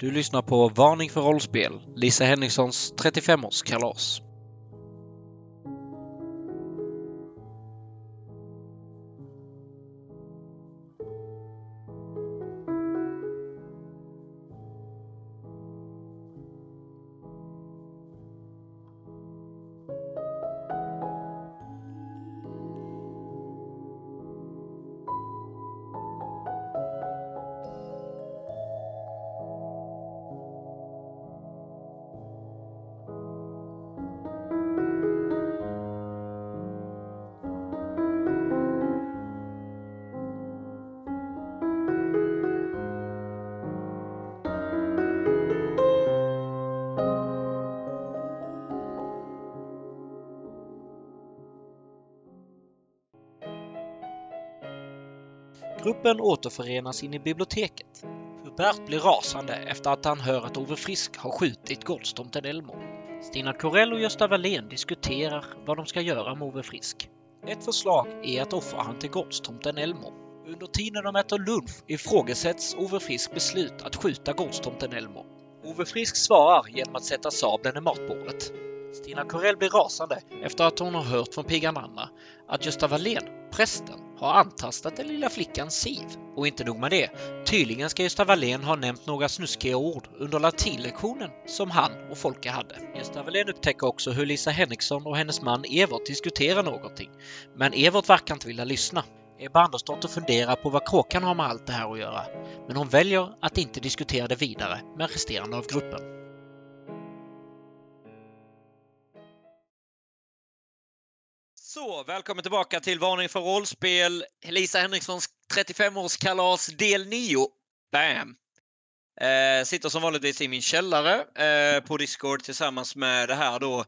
Du lyssnar på Varning för rollspel, Lisa Henrikssons 35-årskalas. Gruppen återförenas in i biblioteket. Hubert blir rasande efter att han hör att Ove Frisk har skjutit gårdstomten Elmo. Stina Corell och Gösta Wallén diskuterar vad de ska göra med Ove Frisk. Ett förslag är att offra han till gårdstomten Elmo. Under tiden de äter lunch ifrågasätts Ove Frisks beslut att skjuta gårdstomten Elmo. Ove Frisk svarar genom att sätta sabeln i matbordet. Stina Corell blir rasande efter att hon har hört från pigan Anna att Gösta Wallén, prästen, har antastat den lilla flickan Siv. Och inte nog med det, tydligen ska Gösta Wallén ha nämnt några snuskiga ord under latinlektionen som han och Folke hade. Gösta Wallén upptäcker också hur Lisa Henriksson och hennes man Evert diskuterar någonting. Men Evert verkar inte vilja lyssna. Ebba Andersdotter funderar på vad kråkan har med allt det här att göra. Men hon väljer att inte diskutera det vidare med resterande av gruppen. Så, välkommen tillbaka till Varning för rollspel. Lisa Henrikssons 35-årskalas del 9. Bam! Eh, sitter som vanligtvis i min källare eh, på Discord tillsammans med det här då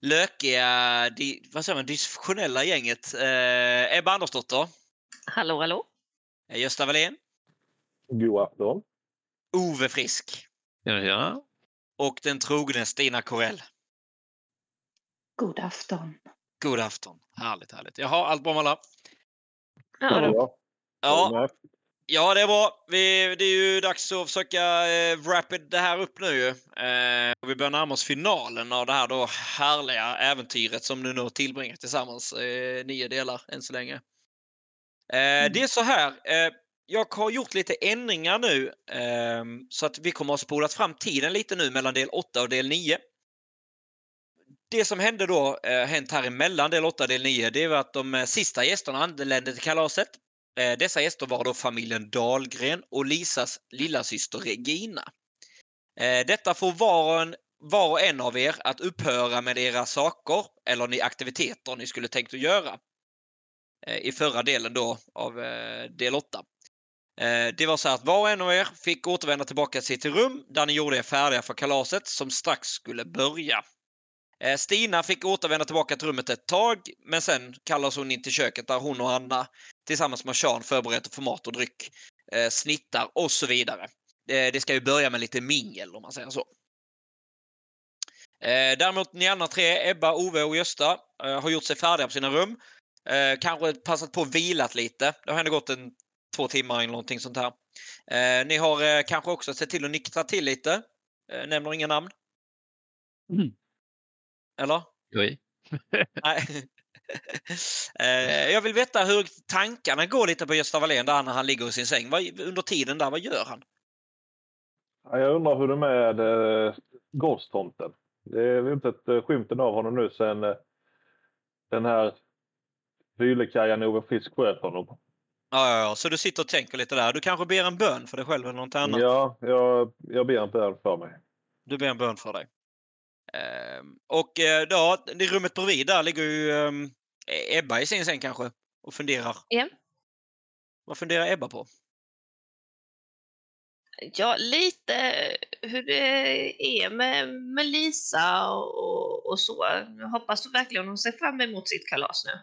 lökiga, di, vad säger man, dysfunktionella gänget. Eh, Ebba Andersdotter. Hallå, hallå. Eh, Gösta Wallén. God afton. Ove Frisk. Ja, ja. Och den trogne Stina Corell. God afton. God afton. Härligt, härligt. Jaha, allt bra med alla? Ja. Ja. Ja, det är bra. Vi, det är ju dags att försöka eh, wrap it det här upp nu. Eh, och vi börjar närma oss finalen av det här då härliga äventyret som du nu tillbringat tillsammans. Eh, nio delar än så länge. Eh, Det är så här. Eh, jag har gjort lite ändringar nu eh, så att vi kommer att spolat fram tiden lite nu mellan del 8 och del 9. Det som hände då, eh, hänt här emellan del 8 och del 9, det var att de eh, sista gästerna anlände till kalaset. Eh, Dessa gäster var då familjen Dahlgren och Lisas lillasyster Regina. Eh, Detta får var och, en, var och en av er att upphöra med era saker eller ni aktiviteter ni skulle tänkt att göra. Eh, I förra delen då av eh, del 8. Eh, det var så att var och en av er fick återvända tillbaka till sitt rum där ni gjorde er färdiga för kalaset som strax skulle börja. Eh, Stina fick återvända tillbaka till rummet ett tag, men sen kallas hon in till köket där hon och Anna tillsammans med Sean förbereder för mat och dryck, eh, snittar och så vidare. Eh, det ska ju börja med lite mingel om man säger så. Däremot ni andra tre, Ebba, Ove och Gösta, har gjort sig färdiga på sina rum. Kanske passat på och vilat lite. Det har ändå gått en två timmar eller någonting sånt här. Ni har kanske också sett till att nyktra till lite. Nämner inga namn. Mm. Eller? Oj. Nej. Eh, jag vill veta hur tankarna går lite på Gösta Wallén där när han ligger i sin säng. Vad, under tiden där, vad gör han? Ja, Jag undrar hur det är med eh, Gåstomten. Det är inte sett eh, skymten av honom nu sen eh, den här fylekajan Ove Frisk sköt honom. Ja, ja, ja, så du sitter och tänker lite där. Du kanske ber en bön för dig själv eller något annat? Ja, jag, jag ber inte öl för mig. Du ber en bön för dig. Ehm, och eh, ja, i rummet bredvid där ligger ju ehm, Ebba i sin säng kanske och funderar. Ja. Vad funderar Ebba på? ja, lite hur det är med, med Lisa och, och så. Jag hoppas verkligen hon ser fram emot sitt kalas nu.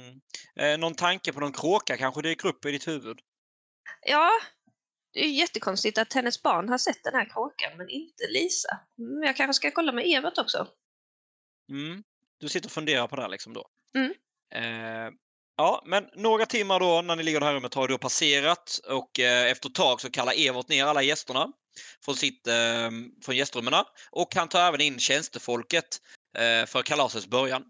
Mm. Eh, någon tanke på någon kråka kanske dyker upp i ditt huvud? Ja, det är ju jättekonstigt att hennes barn har sett den här kråkan men inte Lisa. Mm, jag kanske ska kolla med Evert också. Mm. Du sitter och funderar på det här liksom då? Mm. Eh, Ja, men några timmar då när ni ligger i det här rummet har då passerat och eh, efter ett tag så kallar Evert ner alla gästerna från, sitt, eh, från gästrummen och han tar även in tjänstefolket eh, för kalasets början.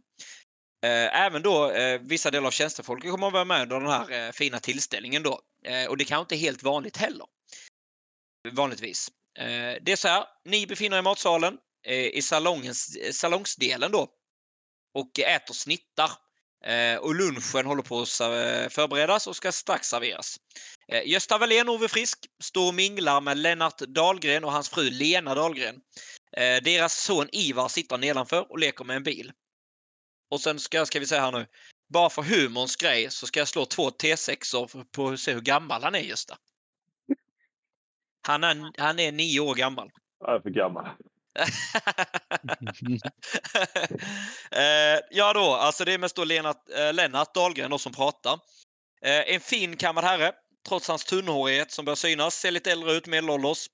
Eh, även då eh, vissa delar av tjänstefolket kommer att vara med under den här eh, fina tillställningen då. Eh, och det kanske inte är helt vanligt heller. Vanligtvis. Eh, det är så här, ni befinner er i matsalen eh, i salongens, eh, salongsdelen då och äter snittar. Eh, och lunchen håller på att eh, förberedas och ska strax serveras. Eh, Gösta Wallén och Ove Frisk står och minglar med Lennart Dahlgren och hans fru Lena Dahlgren. Eh, deras son Ivar sitter nedanför och leker med en bil. Och sen ska, ska vi säga här nu, bara för humorns grej så ska jag slå två T6 på att se hur gammal han är Gösta. Han är, han är nio år gammal. Jag är för gammal. eh, ja då, alltså det är mest då Lennart, eh, Lennart Dahlgren då som pratar. Eh, en fin kammad herre, trots hans tunnhårighet som börjar synas, ser lite äldre ut, medelålders.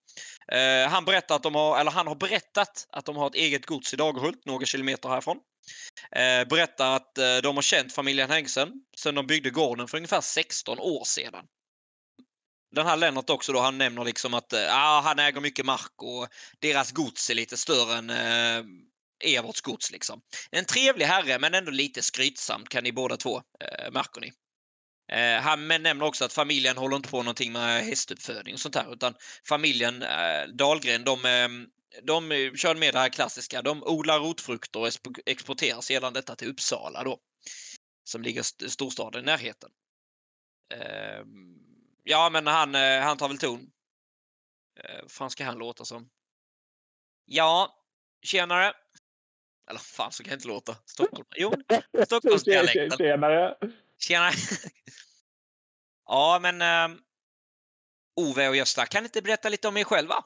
Eh, han, berättar att de har, eller han har berättat att de har ett eget gods i Dagerhult, några kilometer härifrån. Eh, berättar att eh, de har känt familjen Hengsen sedan de byggde gården för ungefär 16 år sedan den här Lennart också då, han nämner liksom att eh, ah, han äger mycket mark och deras gods är lite större än eh, Everts gods. Liksom. En trevlig herre men ändå lite skrytsam kan ni båda två, eh, märker ni. Eh, han nämner också att familjen håller inte på någonting med hästuppfödning och sånt här utan familjen eh, Dahlgren de, eh, de kör med det här klassiska. De odlar rotfrukter och exporterar sedan detta till Uppsala då. Som ligger storstaden i närheten. Eh, Ja, men han, eh, han tar väl ton. Eh, vad fan ska han låta som? Ja, tjenare. Eller fan, så kan jag inte låta. Stockholm. Jo, Stockholmsdialekten. Tjenare. Tjenare. Ja, men um, Ove och Gösta, kan ni inte berätta lite om er själva?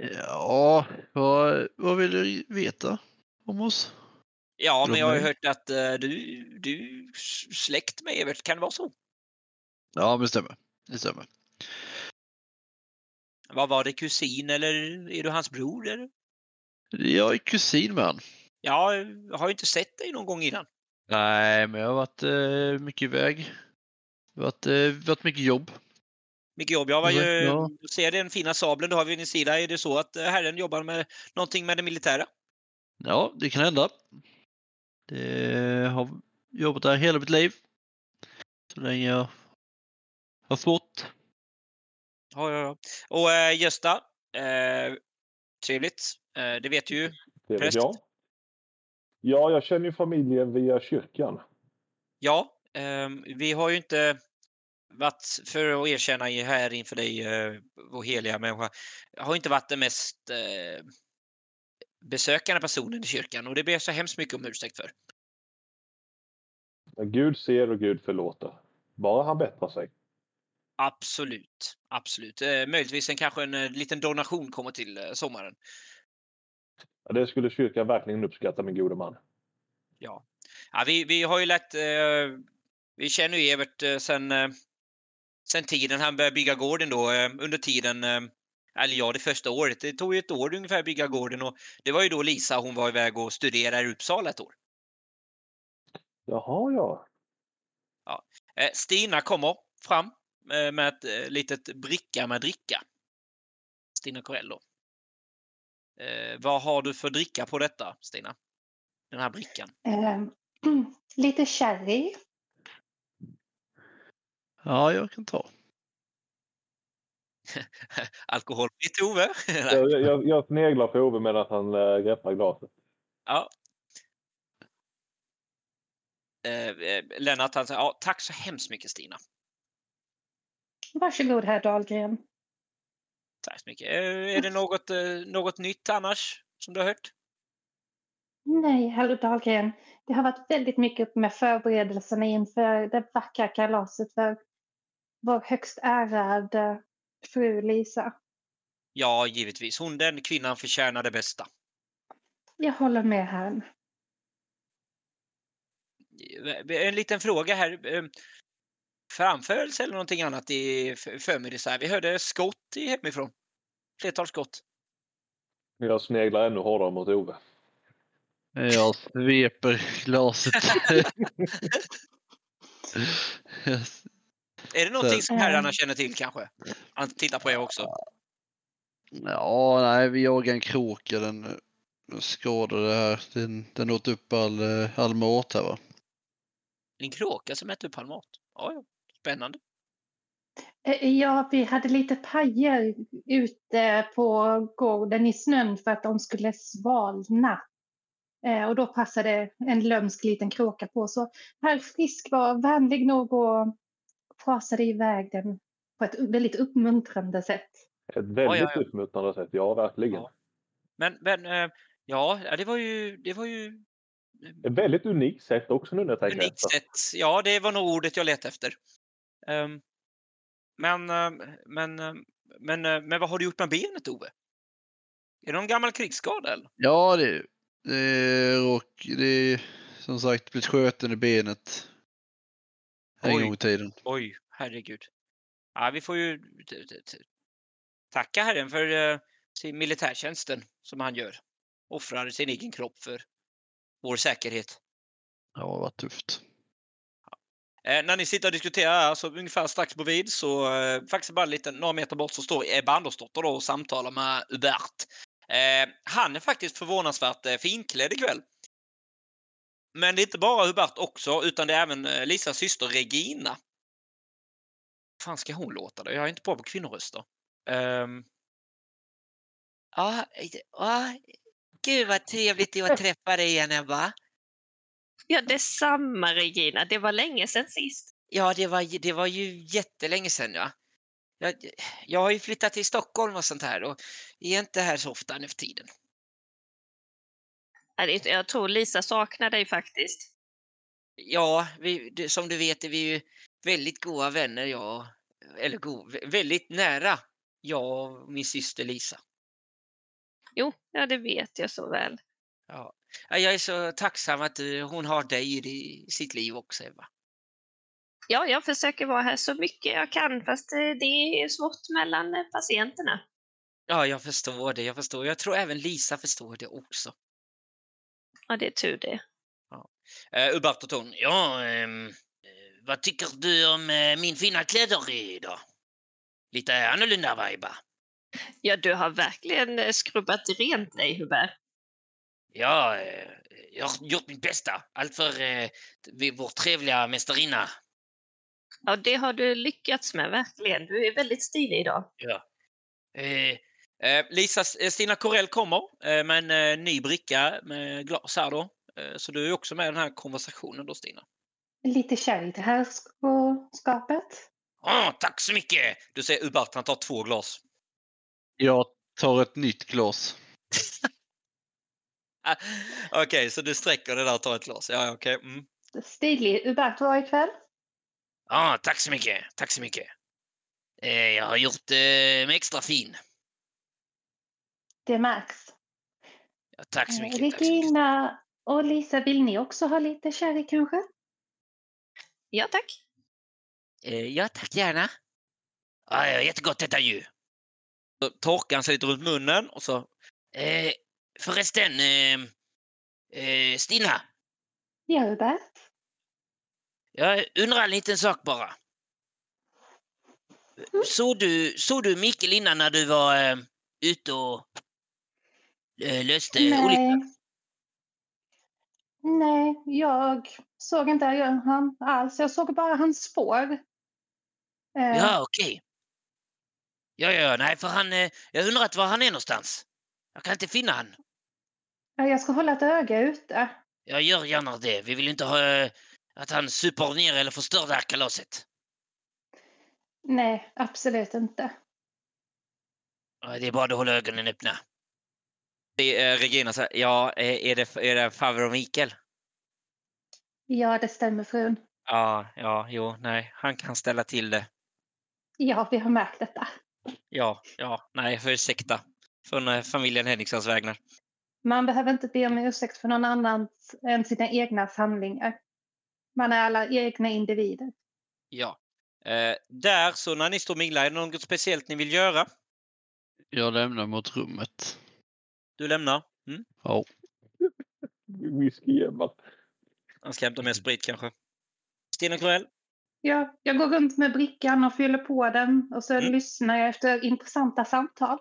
Ja, vad, vad vill du veta om oss? Ja, men jag har ju hört att uh, du, du släkt med Evert. Kan det vara så? Ja, men det stämmer. Det stämmer. Vad var det, kusin eller är du hans bror? Eller? Jag är kusin med han. Ja, jag har ju inte sett dig någon gång innan. Nej, men jag har varit eh, mycket iväg. Det har varit, eh, varit mycket jobb. Mycket jobb. Jag var ju, Ja. ser den fina sabeln du har vid din sida. Är det så att eh, herren jobbar med någonting med det militära? Ja, det kan hända. Det har jobbat där hela mitt liv. Så länge jag har fått. Ja, ja, ja. Och eh, Gösta, eh, trevligt. Eh, det vet du ju. Det vet Präst. jag. Ja, jag känner ju familjen via kyrkan. Ja, ehm, vi har ju inte varit, för att erkänna här inför dig, eh, vår heliga människa, har inte varit den mest eh, besökande personen i kyrkan och det ber jag så hemskt mycket om ursäkt för. Men Gud ser och Gud förlåter. Bara han bättrar sig. Absolut, absolut. Eh, möjligtvis en, kanske en liten donation kommer till eh, sommaren. Ja, det skulle kyrkan verkligen uppskatta, min gode man. Ja, ja vi, vi har ju lätt, eh, vi känner ju Evert eh, sen, sen tiden han började bygga gården då, eh, under tiden, eh, eller ja, det första året. Det tog ju ett år ungefär att bygga gården och det var ju då Lisa, hon var iväg och studerade i Uppsala ett år. Jaha, ja. Eh, Stina kommer fram med ett litet bricka med dricka. Stina Corello. Eh, vad har du för dricka på detta, Stina? Den här brickan. Eh, lite sherry. Ja, jag kan ta. Alkoholfritt Ove? Jag, jag, jag sneglar på Ove medan han äh, greppar glaset. ja. Eh, eh, Lennart han säger ja, tack så hemskt mycket Stina. Varsågod herr Dahlgren. Tack så mycket. Eh, är det något, eh, något nytt annars som du har hört? Nej, herr Dahlgren. Det har varit väldigt mycket upp med förberedelserna inför det vackra kalaset för vår högst ärade fru Lisa. Ja, givetvis. Hon den kvinnan förtjänar det bästa. Jag håller med herrn. Eh, En liten fråga här. eh, Framförelse eller någonting annat i förmiddags här. Vi hörde skott i hemifrån. Flertal skott. Jag sneglar ännu hårdare mot Ove. Jag sveper glaset. Är det någonting som herrarna känner till kanske? Han tittar på er också. ja, nej, vi jagar en kråka. Den den skadade här. Den, den åt upp all, eh, all mat här va. En kråka som äter upp all mat. Ja, ja. Spännande. Eh, Ja, vi hade lite pajer ute på gården i snön för att de skulle svalna. Eh, Och då passade en lömsk liten kråka på. Så herr Frisk var vänlig nog och fasade iväg den på ett väldigt uppmuntrande sätt. Ett väldigt ja, ja. uppmuntrande sätt, ja verkligen. Ja. Men, men eh, ja, ja, det var ju, det var ju Ett väldigt unikt sätt också nu när jag tänker unikt efter. sätt. Ja, det var nog ordet jag letade efter. Ehm, men, ehm, men, ehm, men, eh, men vad har du gjort med benet, Ove? Är det någon gammal krigsskada eller? Ja, det, det är och det är som sagt blivit skjuten i benet. En Oj. gång i tiden. Oj, herregud. Ja, vi får ju tacka Herren för eh, sin militärtjänsten som han gör. Offrar sin egen kropp för vår säkerhet. Ja, det var tufft. Eh, när ni sitter och diskuterar här, så ungefär strax bredvid så eh, faktiskt bara lite några meter bort så står Ebba Andersdotter och samtalar med Hubert. Eh, han är faktiskt förvånansvärt eh, finklädd ikväll. Men det är inte bara Hubert också, utan det är även eh, Lisas syster Regina. Hur fan ska hon låta då? Jag är inte bra på kvinnoröster. Um... Ja, ja, gud vad trevligt det var att träffa dig igen Ebba. Ja, detsamma Regina. Det var länge sedan sist. Ja, det var, ju- det var ju jättelänge sedan. Ja. Jag, jag har ju flyttat till Stockholm och sånt här och är inte här så ofta nu för tiden. Jag tror Lisa saknar dig faktiskt. Ja, vi, som du vet är vi ju väldigt goda vänner, jag eller go, vä- väldigt nära, jag och min syster Lisa. Jo, ja det vet jag så väl. Ja. Ja, Jag är så tacksam att eh, hon har dig i sitt liv också, Eva. Ja, jag försöker vara här så mycket jag kan fast eh, det är svårt mellan eh, patienterna. Ja, jag förstår det. Jag förstår. Jag tror även Lisa förstår det också. Ja, det är tur det. Uh, och Ton, ja, eh, vad tycker du om eh, min fina kläder idag? Lite annorlunda vibe. Ja, du har verkligen skrubbat rent dig, Hubert. Ja, jag har gjort mitt bästa. Allt för eh, vår trevliga mästarinna. Ja, det har du lyckats med, verkligen. Du är väldigt stilig idag. Ja. Eh, Lisa, eh, Stina Corell kommer eh, med en eh, ny bricka med glas här då. Eh, så du är också med i den här konversationen då, Stina. Lite kärr till herrskapet. Åh, tack så mycket! Du ser Hubert, han tar två glas. Jag tar ett nytt glas. Ah, Okej, så du sträcker det där och tar ett glas. Ja, okej. Mm. Stilig Hubert var ikväll. Ja, tack så mycket. Tack så mycket. Eh, jag har gjort eh, mig extra fin. Det märks. Ja, tack så Eh, mycket. Tack så mycket. Regina och Lisa, vill ni också ha lite sherry kanske? Ja, tack. Eh, ja, tack gärna. Ja, jättegott detta ju. Så torkar han sig lite runt munnen och så... Eh, förresten, eh, eh, Stina. Ja, Hubert. Jag undrar en liten sak bara. Mm. Såg du, såg du Mikael innan när du var eh, ute och eh, löste olyckan? Nej. Nej, jag såg inte han alls. Jag såg bara hans spår. Eh, Ja, okej. Ja, ja, nej, för han... Eh, jag undrar var han är någonstans. Jag kan inte finna han. ja, Jag ska hålla ett öga ute. Jag gör gärna det. Vi vill inte ha eh, att han super ner eller förstör det här kalaset. Nej, absolut inte. Det är bara att hålla ögonen öppna. Är, Regina säger, ja, eh, är det, är det farbror Mikael? Ja, det stämmer frun. Ja, ja, jo, nej, han kan ställa till det. Ja, vi har märkt detta. Ja, ja, nej, ursäkta. Från eh, familjen Henrikssons vägnar. Man behöver inte be om ursäkt för någon annan än sina egna handlingar. Man är alla egna individer. Ja. Eh, där, så när ni står och minglar, är det något speciellt ni vill göra? Jag lämnar mot rummet. Du lämnar? Mm? Ja. whisky Ebba. Han ska hämta mer sprit kanske. Stina Cruell? Ja, jag går runt med brickan och fyller på den och så Mm. lyssnar jag efter intressanta samtal.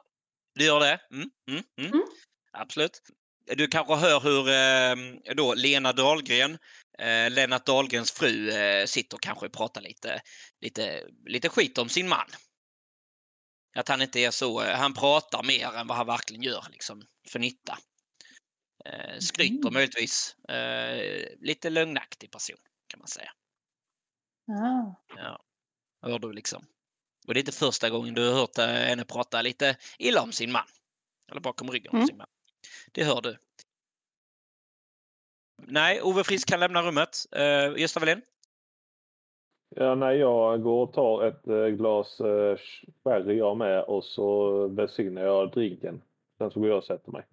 Du gör det? Mm, mm, mm. Mm. Absolut. Du kanske hör hur eh, då Lena Dahlgren, eh, Lennart Dahlgrens fru, eh, sitter och kanske pratar lite, lite, lite skit om sin man. Att han inte är så, eh, han pratar mer än vad han verkligen gör liksom, för nytta. Eh, skryter Mm. möjligtvis. Eh, lite lögnaktig person kan man säga. Ah. Ja. Hör du liksom. Och det är inte första gången du har hört eh, henne prata lite illa om sin man. Eller bakom ryggen om Mm. sin man. Det hör du. Nej, Ove Frisk kan lämna rummet. Uh, Gösta Wallin? Ja, nej, jag går och tar ett eh, glas eh, sherry jag med och så välsignar jag drinken. Sen så går jag och sätter mig.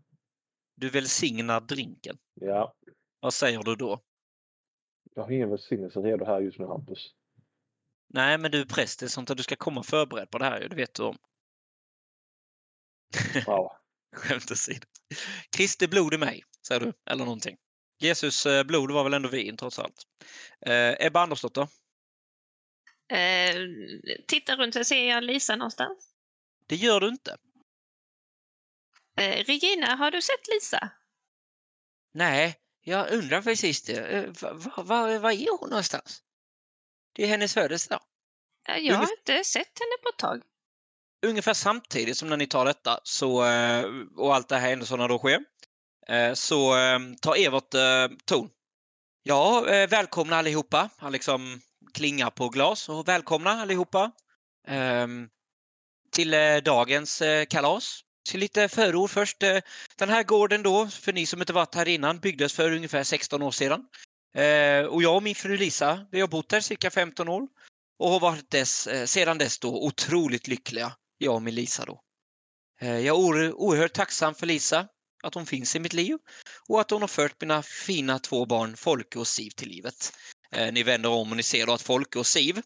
Du välsignar drinken. Ja, Vad säger du då? jag har ingen välsignelse redo här just nu Hampus. Nej, men du är präst. Det är sånt att du ska komma förberedd på det här. Det vet du om. Wow. Skämt åsido. Kristi blod i mig, säger du. Eller någonting. Jesus eh, blod var väl ändå vin trots allt. Uh, Ebba Andersdotter? Eh, titta runt så ser jag Lisa någonstans. Det gör du inte. Eh, Regina, har du sett Lisa? Nej, jag undrar precis det. Var, var, var är hon någonstans? Det är hennes födelsedag. Eh, Jag har Ungef- inte sett henne på ett tag. Ungefär samtidigt som när ni tar detta så, eh, och allt det här händelserna då sker, eh, så eh, tar Evert eh, ton. Ja, eh, välkomna allihopa. Han liksom klingar på glas och välkomna allihopa ehm, till eh, dagens eh, kalas. Till lite förord först. Eh, den här gården då, för ni som inte varit här innan, byggdes för ungefär 16 år sedan. Och jag och min fru Lisa, vi har bott här cirka 15 år och har varit dess, sedan dess då otroligt lyckliga, jag och min Lisa då. Jag är oerhört tacksam för Lisa, att hon finns i mitt liv och att hon har fört mina fina två barn Folke och Siv till livet. Eh, Ni vänder om och ni ser då att Folke och Siv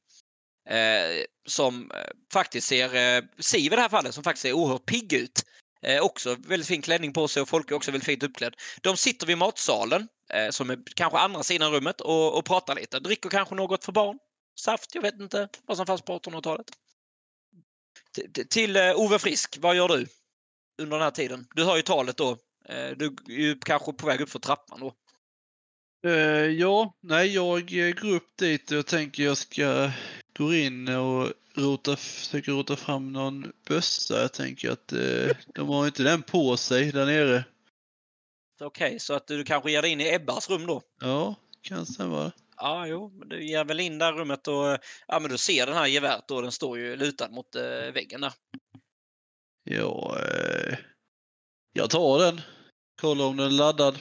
eh, som eh, faktiskt ser, eh, Siv i det här fallet, som faktiskt ser oerhört pigg ut. Eh, också väldigt fin klänning på sig och Folke är också väldigt fint uppklädd. De sitter vid matsalen, eh, som är kanske andra sidan rummet, och, och pratar lite. Dricker kanske något för barn. Saft, jag vet inte vad som fanns på 1800-talet. Till eh, Ove Frisk, vad gör du under den här tiden? Du hör ju talet då. Eh, Du är ju kanske på väg upp för trappan då. Eh, ja, nej, jag går upp dit och tänker jag ska gå in och rota, försöka rota fram någon bössa. Jag tänker att eh, de har inte den på sig där nere. Okej, så att du kanske ger dig in i Ebbas rum då? Ja, kan stämma. Ja, jo, men du ger väl in där rummet och ja, men du ser den här geväret då. Den står ju lutad mot eh, väggen där. Ja, eh, jag tar den. Kolla om den är laddad.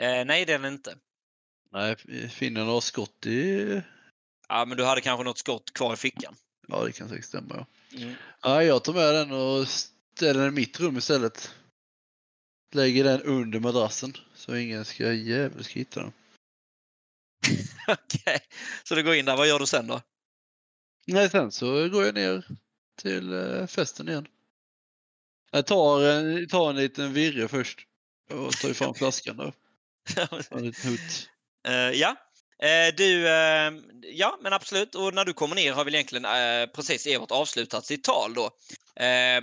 Eh, nej, det är den inte. Nej, finner några skott i... Ja, men du hade kanske något skott kvar i fickan. Ja, det kan säkert stämma. Ja. Mm. Ja, jag tar med den och ställer den i mitt rum istället. Lägger den under madrassen så ingen ska jävligt ska hitta den. Okej, så du går in där. Vad gör du sen då? Nej, sen så går jag ner till eh, festen igen. Jag tar en, tar en liten virre först och tar fram flaskan då. En liten hutt. Eh, ja, eh, du, eh, ja men absolut. Och när du kommer ner har väl egentligen precis Evert avslutat sitt tal då.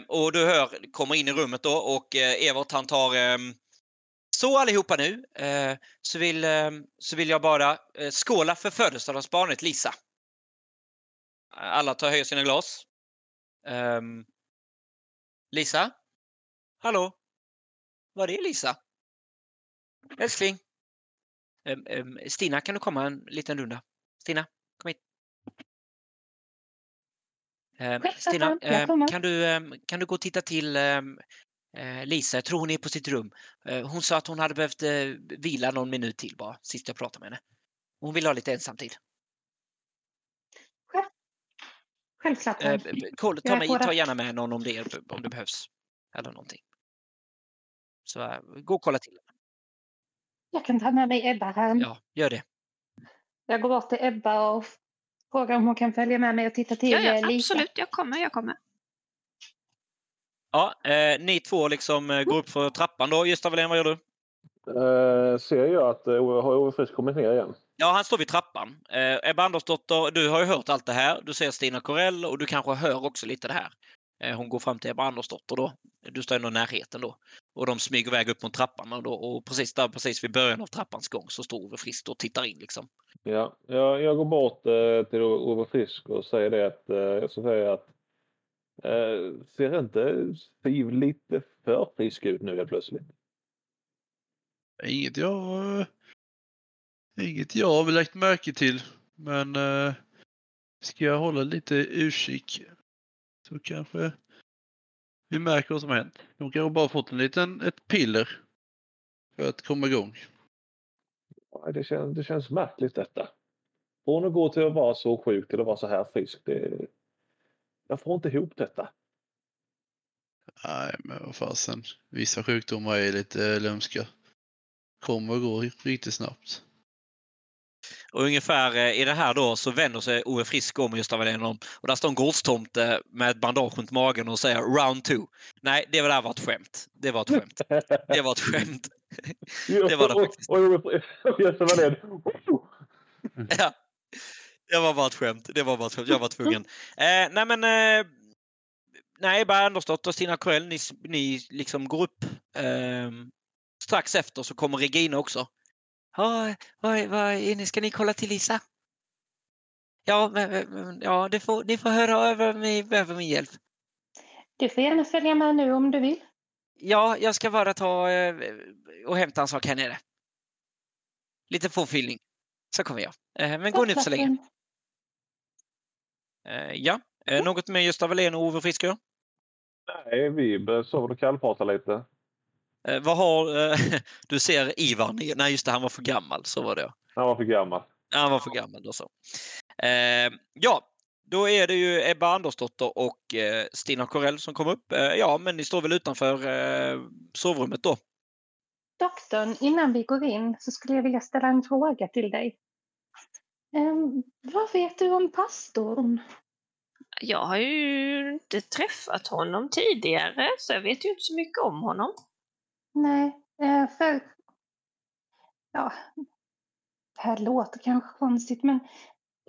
Och du hör, kommer in i rummet då och Evert han tar så allihopa nu eh, så, vill, eh, så vill jag bara eh, skåla för födelsedagsbarnet Lisa. Alla tar höjer sina glas. Ehm, Lisa? Hallå? Var är Lisa? Älskling? Ehm, ehm, Stina, kan du komma en liten runda? Stina, kom hit. Ehm, Stina, kan, du, kan du gå och titta till eh, Lisa? Jag tror hon är på sitt rum. Eh, hon sa att hon hade behövt eh, vila någon minut till bara, sist jag pratade med henne. Hon vill ha lite ensamtid. Självklart. Eh, Jag ta, med, ta gärna med någon om det, om det behövs. Eller någonting. Så gå och kolla till. Jag kan ta med mig Ebba här. Ja, gör det. Jag går bort till Ebba och frågar om hon kan följa med mig och titta till Ja, ja, absolut. Jag kommer, jag kommer. Ja, eh, ni två liksom eh, går upp för trappan då. Gösta Wallén, vad gör du? Eh, ser jag att eh, Ove- har Ove Frisk kommit ner igen? Ja, han står vid trappan. Eh, Ebba Andersdotter, du har ju hört allt det här. Du ser Stina Corell och du kanske hör också lite det här. Eh, hon går fram till Ebba Andersdotter då. Du står ändå i närheten då. Och de smyger iväg upp mot trappan och, då, och precis där, precis vid början av trappans gång så står Ove Frisk och tittar in liksom. Ja, jag, jag går bort eh, till Ove Frisk och säger det att eh, jag ska säga att eh, ser inte Siv lite för frisk ut nu helt plötsligt? Inget jag... Inget jag har väl lagt märke till. Men eh, ska jag hålla lite utkik så kanske vi märker vad som har hänt. De kanske bara fått en liten, ett piller för att komma igång. Ja, det, känns, det känns märkligt detta. Från att gå till att vara så sjuk till att vara så här frisk. Det, jag får inte ihop detta. Nej, men vad fasen. Vissa sjukdomar är lite lömska. Kommer och går riktigt snabbt. Och ungefär eh, i det här då så vänder sig Ove Frisk om Gösta Wallén om. Och där står en gårdstomte med ett bandage runt magen och säger round two. Nej, det var där var ett skämt. Det var ett skämt. Det var ett skämt. Det var det faktiskt. Och, Gösta Wallén. Ja. Det var bara ett skämt. Det var bara ett skämt. Jag var tvungen. Eh, nej men eh, Nej, Ebba Andersdotter och Stina Corell, ni, ni liksom går upp. Eh, strax efter så kommer Regina också. Ja, vad, vad, är ni- ska ni kolla till Lisa? Ja, men, men, ja det får, ni får höra över, mig, över min hjälp. Du får gärna följa med nu om du vill. Ja, jag ska bara ta eh, och hämta en sak här nere. Lite påfyllning. Så kommer jag. Eh, men gå nu så länge. Eh, ja, eh, något med Gösta Wallén och Ove Frisk? ja? Nej, vi började sova och kallprata lite. Eh, vad har... Eh, du ser Ivar. Nej, just det, han var för gammal. Så var det. ja. Han var för gammal. Han var för gammal. Då så. Eh, ja, då är det ju Ebba Andersdotter och eh, Stina Corell som kom upp. Eh, ja, men ni står väl utanför eh, sovrummet då? Doktorn, innan vi går in så skulle jag vilja ställa en fråga till dig. Ehm, vad vet du om pastorn? Jag har ju inte träffat honom tidigare, så jag vet ju inte så mycket om honom. Nej, eh, för... Ja, det här låter kanske konstigt, men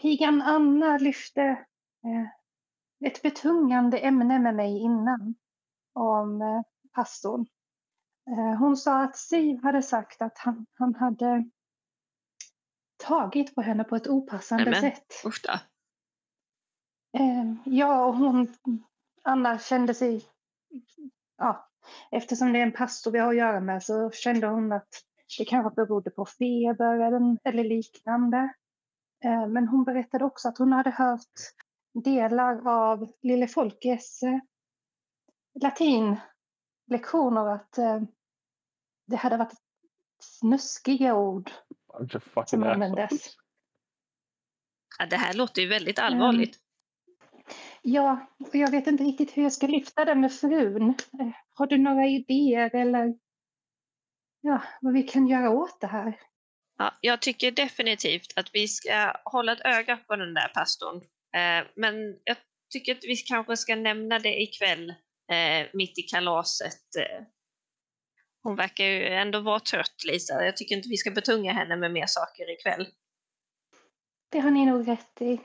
pigan Anna lyfte eh, ett betungande ämne med mig innan om eh, pastorn. Hon sa att Siv hade sagt att han, han hade tagit på henne på ett opassande Nämen. sätt. Usch då. Ja, och hon, Anna kände sig, ja, eftersom det är en pastor vi har att göra med så kände hon att det kanske berodde på feber eller, liknande. Eh, men hon berättade också att hon hade hört delar av Lille Folkes eh, latinlektioner att eh, det hade varit snuskiga ord som användes. Ja, det här låter ju väldigt allvarligt. Ja, och jag vet inte riktigt hur jag ska lyfta det med frun. Eh, Har du några idéer eller ja, vad vi kan göra åt det här? Ja, jag tycker definitivt att vi ska hålla ett öga på den där pastorn. Eh, men jag tycker att vi kanske ska nämna det ikväll, eh, mitt i kalaset. Eh, hon verkar ju ändå vara trött, Lisa. Jag tycker inte vi ska betunga henne med mer saker ikväll. Det har ni nog rätt i.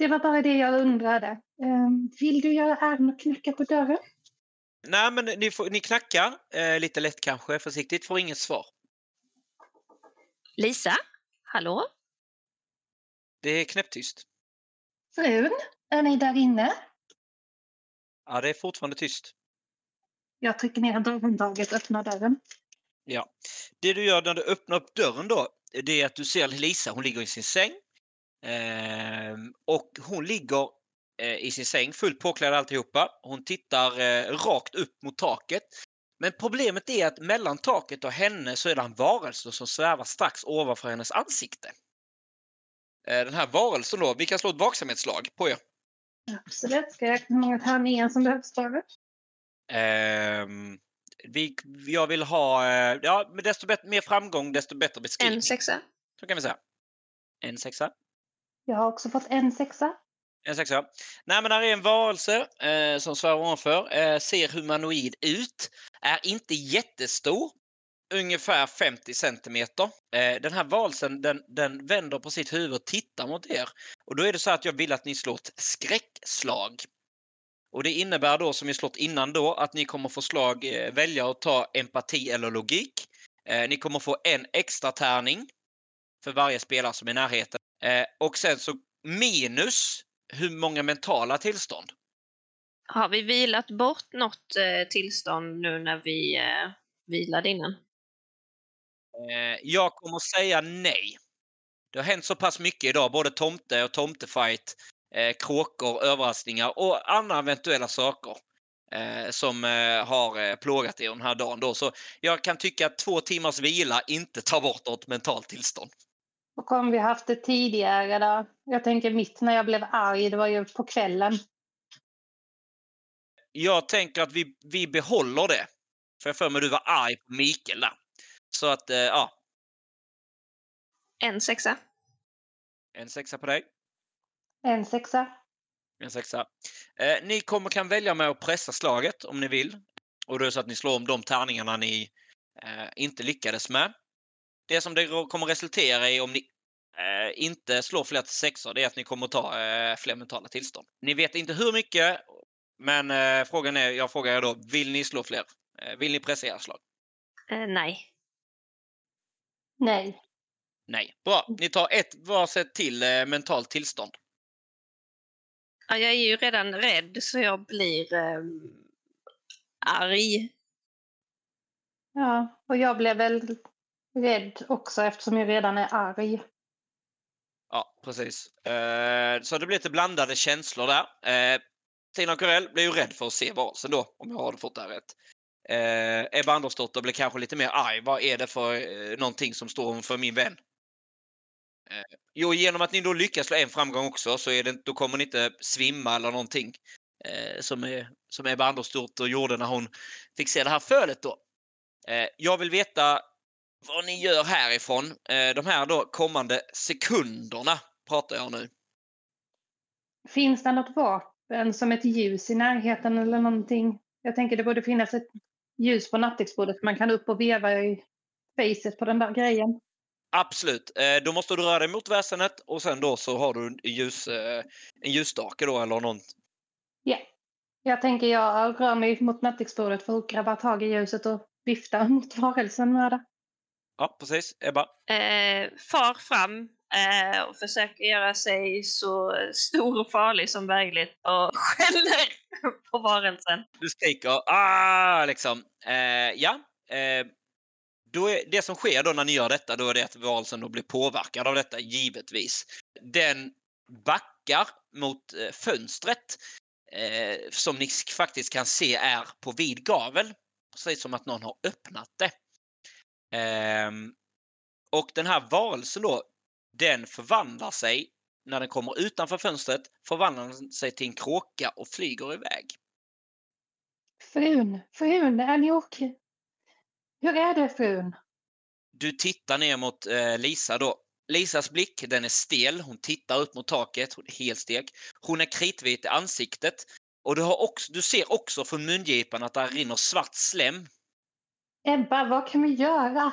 Det var bara det jag undrade. Eh, Vill du göra äran och knacka på dörren? Nej, men ni, får, ni knackar eh, lite lätt kanske, försiktigt, får inget svar. Lisa? Hallå? Det är knäpptyst. Frun, är ni där inne? Ja, det är fortfarande tyst. Jag trycker ner dörrhandtaget och öppnar dörren. Ja. Det du gör när du öppnar upp dörren då, det är att du ser Lisa, hon ligger i sin säng. Ehm, och hon ligger eh, i sin säng, fullt påklädd alltihopa. Hon tittar eh, rakt upp mot taket. Men problemet är att mellan taket och henne så är det en varelse som svävar strax ovanför hennes ansikte. Eh, den här varelsen då, vi kan slå ett vaksamhetslag på er. Absolut. Ska jag räkna hur många tärningar som behövs för? Ehm, vi, jag vill ha, eh, ja, men desto bättre, mer framgång desto bättre beskrivning. En sexa? Så kan vi säga. En sexa. Jag har också fått en sexa. En sexa. Nej, men här är en varelse eh, som svävar ovanför. Eh, ser humanoid ut. Är inte jättestor. ungefär 50 centimeter. Eh, den här valsen den, den vänder på sitt huvud och tittar mot er. Och då är det så att jag vill att ni slår ett skräckslag. Och det innebär då, som vi slått innan då, att ni kommer få slag, eh, välja att ta empati eller logik. Eh, ni kommer få en extra tärning för varje spelare som är i närheten. Eh, och sen så minus hur många mentala tillstånd. Har vi vilat bort något eh, tillstånd nu när vi eh, vilade innan? Eh, jag kommer säga nej. Det har hänt så pass mycket idag, både tomte och tomtefight, eh, kråkor, överraskningar och andra eventuella saker eh, som eh, har eh, plågat er den här dagen. Då. Så jag kan tycka att två timmars vila inte tar bort något mentalt tillstånd. Och om vi haft det tidigare då? Jag tänker mitt när jag blev arg, det var ju på kvällen. Jag tänker att vi, vi behåller det. För jag för mig du var arg på Mikael där. Så att, eh, ja, En sexa. en sexa på dig. En sexa. En sexa. Eh, ni kommer kan välja med att pressa slaget om ni vill. Och då är det så att ni slår om de tärningarna ni eh, inte lyckades med. Det som det kommer resultera i om ni eh, inte slår fler till sexor, det är att ni kommer att ta eh, fler mentala tillstånd. Ni vet inte hur mycket, men eh, frågan är, jag frågar er då, vill ni slå fler? Eh, vill ni pressa era slag? Eh, nej. Nej. Nej. Bra, ni tar ett varsitt till eh, mentalt tillstånd. Ja, jag är ju redan rädd så jag blir eh, arg. Ja, och jag blev väl rädd också eftersom jag redan är arg. Ja, precis. Eh, så det blir lite blandade känslor där. Eh, Tina Corell blir ju rädd för att se valsen då, om jag har fått det här rätt. Eh, Ebba Andersdotter blir kanske lite mer arg. Vad är det för eh, någonting som står för min vän? Eh, jo, genom att ni då lyckas slå en framgång också så är det, då kommer ni inte svimma eller någonting eh, som, är, som Ebba Andersdotter gjorde när hon fick se det här fölet då. Eh, jag vill veta vad ni gör härifrån. Eh, de här då kommande sekunderna pratar jag nu. Finns det något vapen som ett ljus i närheten eller någonting? Jag tänker det borde finnas ett ljus på nattduksbordet man kan upp och veva i facet på den där grejen. Absolut. Eh, då måste du röra dig mot väsenet och sen då så har du en, ljus, eh, en ljusstake då eller någon. Ja. Jag tänker jag rör mig mot nattduksbordet för att grabba tag i ljuset och vifta mot varelsen med det. Ja, precis. Ebba. Eh, far fram eh, och försöker göra sig så stor och farlig som möjligt och skäller på varelsen. Du skriker ah liksom. Eh, ja. Eh, då är, det som sker då när ni gör detta, då är det att varelsen då blir påverkad av detta, givetvis. Den backar mot eh, fönstret eh, som ni faktiskt kan se är på vid gavel. Precis som att någon har öppnat det. Ehm, och den här varelsen då, den förvandlar sig när den kommer utanför fönstret, förvandlar den sig till en kråka och flyger iväg. Frun, frun, är ni okej? Hur är det frun? Du tittar ner mot eh, Lisa då. Lisas blick, den är stel. Hon tittar upp mot taket, hon är helt stek. Hon är kritvit i ansiktet. Och du, har också, du ser också från mungipan att där rinner svart slem. Ebba, vad kan vi göra?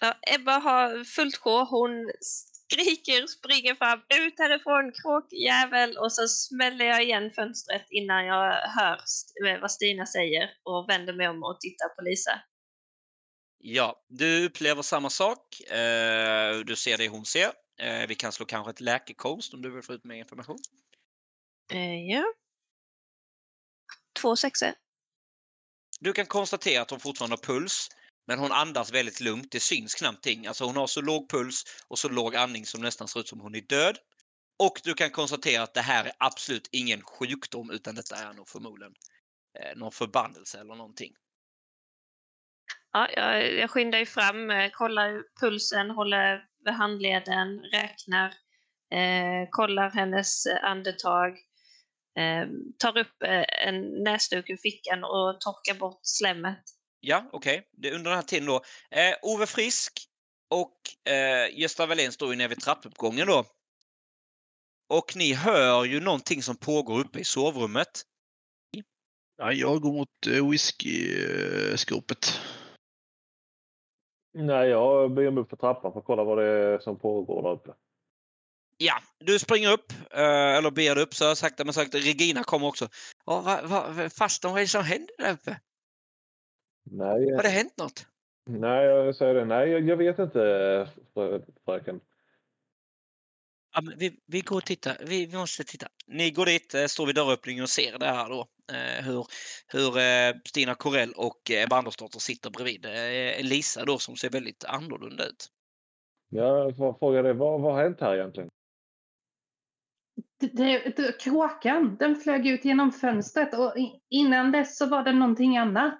Ja, Ebba har fullt sjå. Hon skriker, springer fram, ut härifrån kråkjävel och så smäller jag igen fönstret innan jag hör st- vad Stina säger och vänder mig om och tittar på Lisa. Ja, du upplever samma sak. Eh, du ser det hon ser. Eh, vi kan slå kanske ett läkekonst om du vill få ut mer information. Eh, ja. Två sexor. Du kan konstatera att hon fortfarande har puls, men hon andas väldigt lugnt. Det syns knappt ting. Alltså hon har så låg puls och så låg andning som nästan ser ut som hon är död. Och du kan konstatera att det här är absolut ingen sjukdom utan detta är nog förmodligen eh, någon förbannelse eller någonting. Ja, jag, jag skyndar ju fram, eh, kollar pulsen, håller vid handleden, räknar, eh, kollar hennes eh, andetag, tar upp eh, en näsduk ur fickan och torkar bort slemmet. Ja, okej. Det är under den här tiden då. Eh, Ove Frisk och eh, Gösta Wallén står ju nere vid trappuppgången då. Och ni hör ju någonting som pågår uppe i sovrummet. Ja, jag går mot eh, whiskyskåpet. Nej, jag beger mig upp för trappan för att kolla vad det är som pågår där uppe. Ja, du springer upp, eh, eller ber upp så sakta men sakta. Regina kommer också. Oh, va, va, fastan, vad är det som händer där uppe? Nej, Har det hänt något? nej jag säger det. Nej, jag, jag vet inte, frö- fröken. Ja, vi, vi går och tittar. Vi, vi måste titta. Ni går dit, eh, står vid dörröppningen och ser det här då. Eh, hur hur Stina Corell och Ebba Andersdotter sitter bredvid Lisa då som ser väldigt annorlunda ut. Jag får fråga dig, vad, vad har hänt här egentligen? Det, det, kråkan, den flög ut genom fönstret och innan dess så var det någonting annat.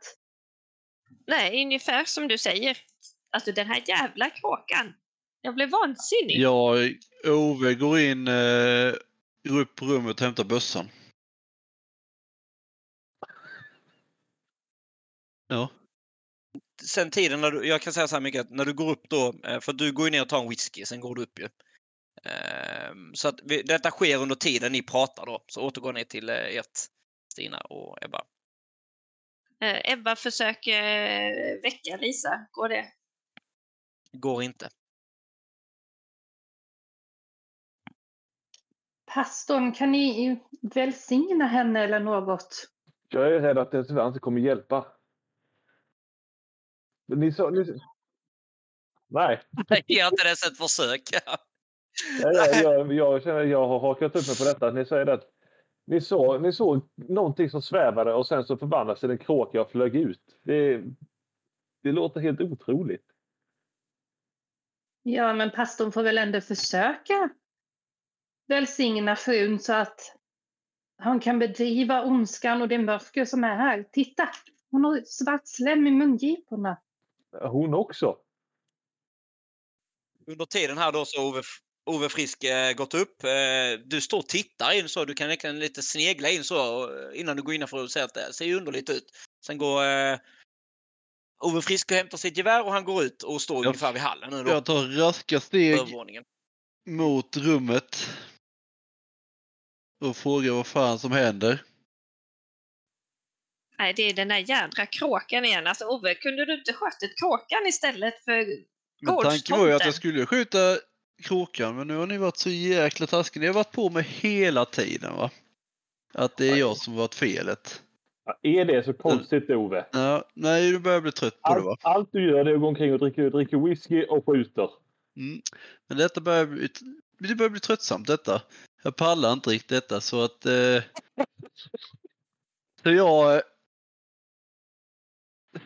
Nej, ungefär som du säger. Alltså den här jävla kråkan. Jag blev vansinnig. Ja, Ove går in, eh, går upp på rummet och hämtar bössan. Ja. Sen tiden när du, jag kan säga så här mycket att när du går upp då, eh, för du går ju ner och tar en whisky, sen går du upp ju. Ehm, Så att vi, detta sker under tiden ni pratar då, så återgår ni till eh, ert Stina och Ebba. Eh, Ebba försöker eh, väcka Lisa. Går det? Går inte. Pastorn, kan ni välsigna henne eller något? Jag är rädd att det tyvärr inte kommer hjälpa. Men Ni sa... Ni... Nej, Ge inte ens ett försök. Jag, jag, jag, jag känner jag har hakat upp mig på detta. Ni säger det att ni såg, ni såg någonting som svävade och sen så förbannades den kråka och flög ut. Det, det låter helt otroligt. Ja, men pastorn får väl ändå försöka välsigna frun så att han kan bedriva ondskan och det mörker som är här. Titta, hon har svart slem i mungiporna. Hon också. Under tiden här då så Ove, Ove Frisk eh, gått upp. Eh, du står och tittar in så. Du kan egentligen lite snegla in så eh, innan du går innanför och säger att det ser ju underligt ut. Sen går Ove Frisk och hämtar sitt gevär och han går ut och står Ja. ungefär vid hallen nu då. Jag tar raska steg mot rummet. Och frågar vad fan som händer. Nej, det är den där jädra kråkan igen. Alltså Ove, kunde du inte skjutit kråkan istället för Men tanken var ju att Gårdstomten. jag skulle skjuta kråkan men nu har ni varit så jäkla taskiga. Ni har varit på mig hela tiden va. Att det är jag som varit felet. Ja, Är det så konstigt Ove? Ja, nej, du börjar bli trött på det va. Allt, allt du gör det är att gå omkring och dricka, dricka whisky och skjuter. Mm. Men detta börjar bli, det börjar bli tröttsamt detta. Jag pallar inte riktigt detta så att... Eh, så jag eh,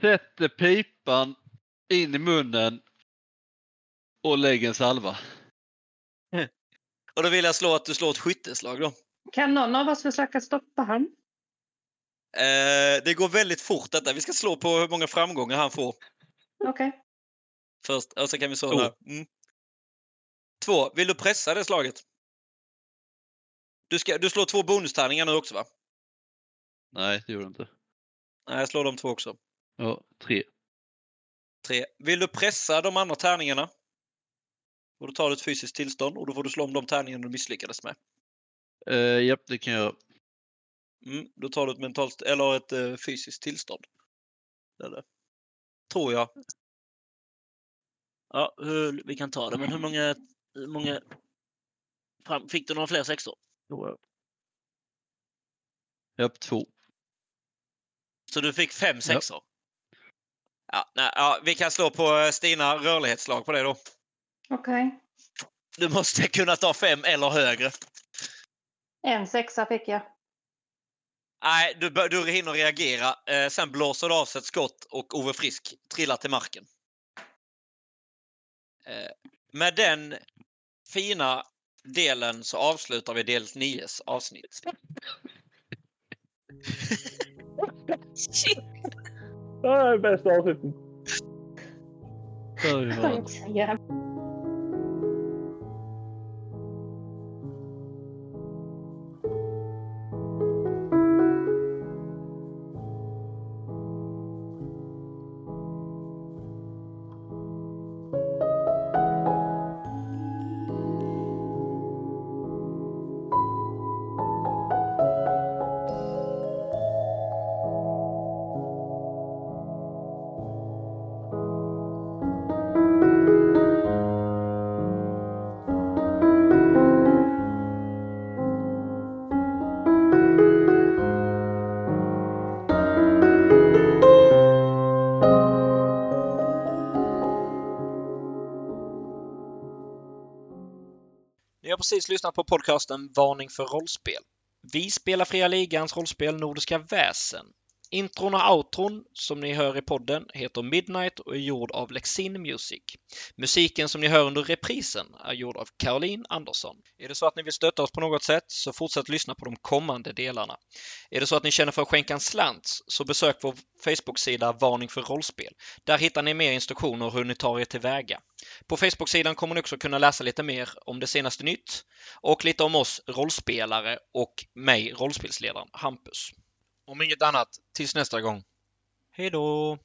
sätter pipan in i munnen och lägger en salva. Och då vill jag slå att du slår ett skytteslag då. Kan någon av oss försöka stoppa han? Eh, det går väldigt fort detta. Vi ska slå på hur många framgångar han får Okej. först. Och så kan vi där. Mm. Två. Vill du pressa det slaget? Du, ska, du slår två bonustärningar nu också va? Nej, det gjorde jag inte. Nej, jag slår de två också. Ja, tre. Tre. Vill du pressa de andra tärningarna? Och då tar du ett fysiskt tillstånd och då får du slå om de tärningarna du misslyckades med. Eh, japp, det kan jag göra. Mm, då tar du ett mentalt eller ett eh, fysiskt tillstånd. Eller, tror jag. Ja, hur, vi kan ta det, men hur många, hur många fram, fick du några fler sexor? Japp, två. Så du fick fem sexor? Ja, nej, ja, vi kan slå på eh, Stina rörlighetslag på det då. Okej. Du måste kunna ta fem eller högre. En sexa fick jag. Nej, du, du hinner reagera. Eh, sen blåser det av sig ett skott och Ove Frisk trillar till marken. Eh, med den fina delen så avslutar vi del 9 avsnitt. Shit. Det är bästa avsnittet. Precis lyssnat på podcasten Varning för rollspel. Vi spelar Fria Ligans rollspel Nordiska väsen. Intron och outron som ni hör i podden heter Midnight och är gjord av Lexin Music. Musiken som ni hör under reprisen är gjord av Caroline Andersson. Är det så att ni vill stötta oss på något sätt så fortsätt lyssna på de kommande delarna. Är det så att ni känner för att skänka en slant så besök vår Facebook-sida Varning för rollspel. Där hittar ni mer instruktioner hur ni tar er tillväga. På Facebook-sidan kommer ni också kunna läsa lite mer om det senaste nytt och lite om oss rollspelare och mig, rollspelsledaren Hampus. Om inget annat, tills nästa gång. Hej då!